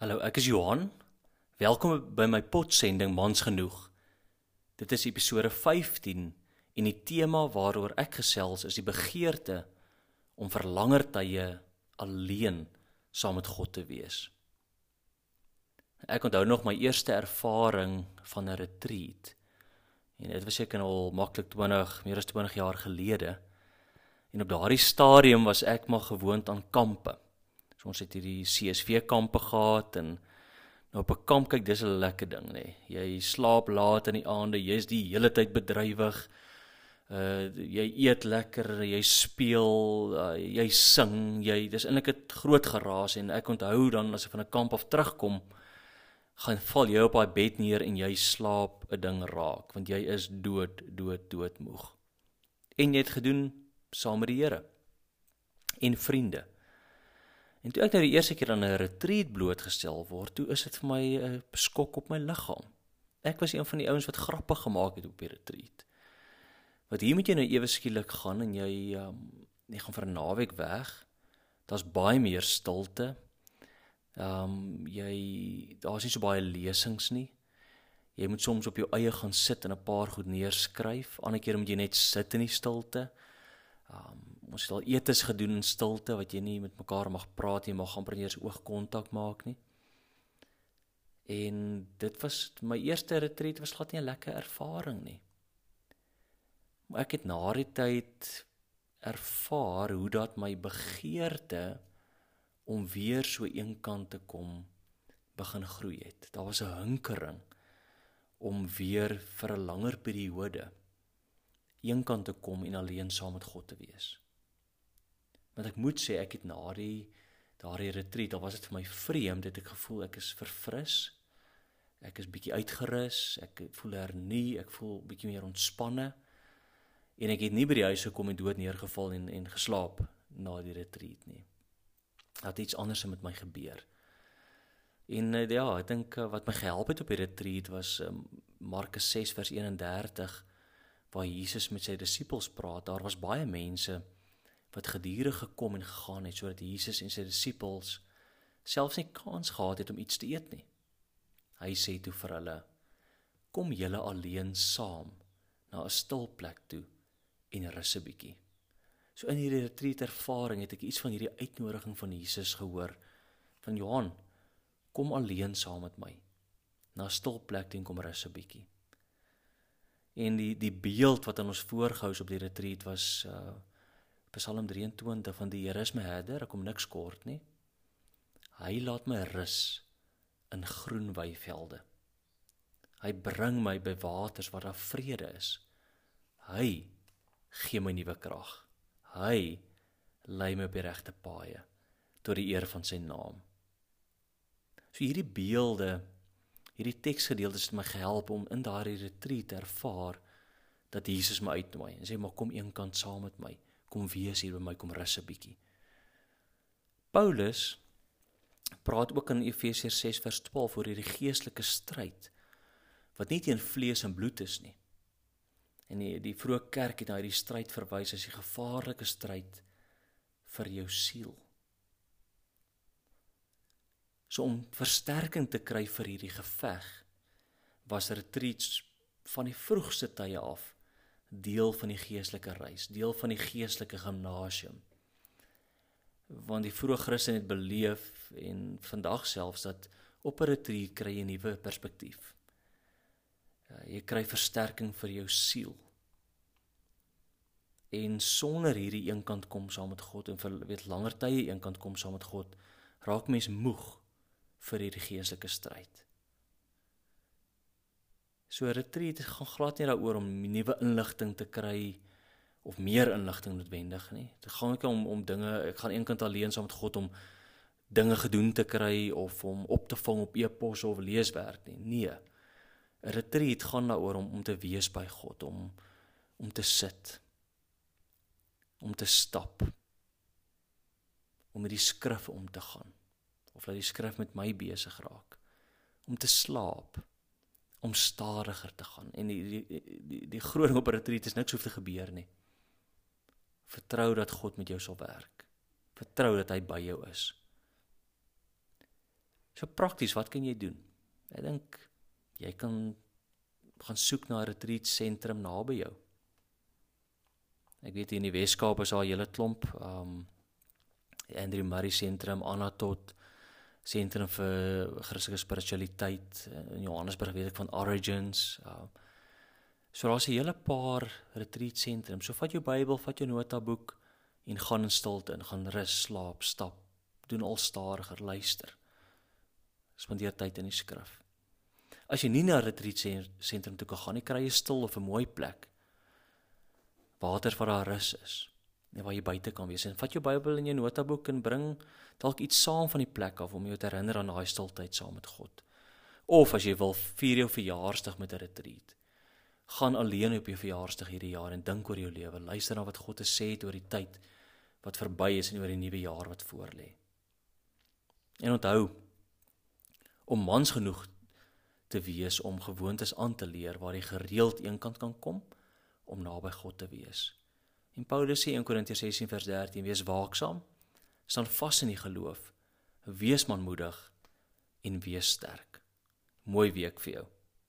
Hallo, ek is Johan. Welkom by my potsending Mans genoeg. Dit is episode 15 en die tema waaroor ek gesels is die begeerte om vir langer tye alleen saam met God te wees. Ek onthou nog my eerste ervaring van 'n retreat. En dit was seker al maklik 20, meer as 20 jaar gelede. En op daardie stadium was ek maar gewoond aan kampe. So ons het hierdie CSV kampe gehad en nou op 'n kamp kyk dis 'n lekker ding nê. Nee. Jy slaap laat in die aande, jy's die hele tyd bedrywig. Uh jy eet lekker, jy speel, uh, jy sing, jy dis eintlik 'n groot geraas en ek onthou dan as ek van 'n kamp af terugkom, gaan val jy op daai bed neer en jy slaap 'n ding raak want jy is dood, dood, doodmoeg. En jy het gedoen saam met die Here en vriende. En toe ek nou die eerste keer aan 'n retreat blootgestel word, toe is dit vir my 'n uh, skok op my liggaam. Ek was een van die ouens wat grappe gemaak het op die retreat. Wat hier moet jy nou ewe skielik gaan en jy um, jy gaan vir 'n naweek weg. Daar's baie meer stilte. Ehm um, jy daar's nie so baie lesings nie. Jy moet soms op jou eie gaan sit en 'n paar goed neerskryf. Ander keer moet jy net sit in die stilte. Ehm um, ons het al etes gedoen in stilte wat jy nie met mekaar mag praat nie, mag amper nie eens oogkontak maak nie. En dit was my eerste retreat was glad nie 'n lekker ervaring nie. Maar ek het na die tyd ervaar hoe dat my begeerte om weer so eenkant te kom begin groei het. Daar was 'n hinkering om weer vir 'n langer periode eenkant te kom en alleen saam met God te wees. Want ek moet sê ek het na die daardie retreat, daar was dit vir my vreemd dat ek gevoel ek is verfris. Ek is bietjie uitgerus, ek voel hernie, ek voel bietjie meer ontspanne. En ek het nie by die huis gekom en dood neergeval en en geslaap na die retreat nie. Dat iets anders met my gebeur. En uh, ja, ek dink uh, wat my gehelp het op die retreat was um, Markus 6 vers 31 waar Jesus met sy disippels praat. Daar was baie mense wat gedurig gekom en gegaan het sodat Jesus en sy disippels selfs nie kans gehad het om iets te eet nie. Hy sê toe vir hulle: "Kom julle alleen saam na 'n stil plek toe en rus 'n bietjie." So in hierdie retreat ervaring het ek iets van hierdie uitnodiging van Jesus gehoor van Johan: "Kom alleen saam met my na 'n stil plek en kom rus 'n bietjie." En die die beeld wat aan ons voorgehou is op die retreat was uh Psalm 23 van die Here is my herder, ek kom niks kort nie. Hy laat my rus in groen weivelde. Hy bring my by waters waar daar vrede is. Hy gee my nuwe krag. Hy lei my op die regte paaie tot die eer van sy naam. So hierdie beelde, hierdie teksgedeeltes het my gehelp om in daardie retreat ervaar dat Jesus my uitnooi en sê maar kom eenkant saam met my kom wees hier by my kom rus 'n bietjie. Paulus praat ook in Efesiërs 6 vers 12 oor hierdie geestelike stryd wat nie teen vlees en bloed is nie. En die die vroeë kerk het na hierdie stryd verwys as die gevaarlike stryd vir jou siel. So om versterking te kry vir hierdie geveg was retreats van die vroegste tye af deel van die geestelike reis, deel van die geestelike gimnasium. Want die vroeë Christen het beleef en vandag selfs dat op 'n retreat kry jy 'n nuwe perspektief. Ja, jy kry versterking vir jou siel. En sonder hierdie eenkant kom saam met God en vir weet langer tye eenkant kom saam met God, raak mens moeg vir hierdie geestelike stryd. So retreat gaan glad nie daaroor om nuwe inligting te kry of meer inligting noodwendig nie. Dit gaan nie om om dinge, ek gaan eenkant alleen saam met God om dinge gedoen te kry of om op te vang op e-pos of leeswerk nie. Nee. 'n Retreat gaan daaroor om om te wees by God, om om te sit. Om te stap. Om met die skrif om te gaan. Of laat die skrif met my besig raak. Om te slaap om stadiger te gaan en die die die, die groot op retreat is niks hoef te gebeur nie. Vertrou dat God met jou sal werk. Vertrou dat hy by jou is. So prakties, wat kan jy doen? Ek dink jy kan gaan soek na 'n retreat sentrum naby jou. Ek weet hier in die Weskaap is daar 'n hele klomp um Andrew Murray sentrum, Anatot sentrum vir Christelike spiritualiteit in Johannesburg weet ek van Origins. Uh, so daar's 'n hele paar retreat sentrums. So vat jou Bybel, vat jou notaboek en gaan in stilte en gaan rus, slaap, stap, doen al stadiger, luister. Spandeer tyd in die skrif. As jy nie na 'n retreat sentrum toe kan gaan nie, kry jy stil of 'n mooi plek. Water waar daar rus is waar jy buite kan wees en vat jou Bybel en jou notaboek en bring dalk iets saam van die plek af om jou te herinner aan daai stiltyd saam met God. Of as jy wil vier jou verjaarsdag met 'n retreat. Gaan alleen op jou verjaarsdag hierdie jaar en dink oor jou lewe. Luister na wat God te sê het oor die tyd wat verby is en oor die nuwe jaar wat voorlê. En onthou om mans genoeg te wees om gewoontes aan te leer waar jy gereeld eenkant kan kom om naby God te wees. En Paulus sê in Korintiërs 16 vers 13: Wees waaksaam, staan vas in die geloof, wees manmoedig en wees sterk. Mooi week vir jou.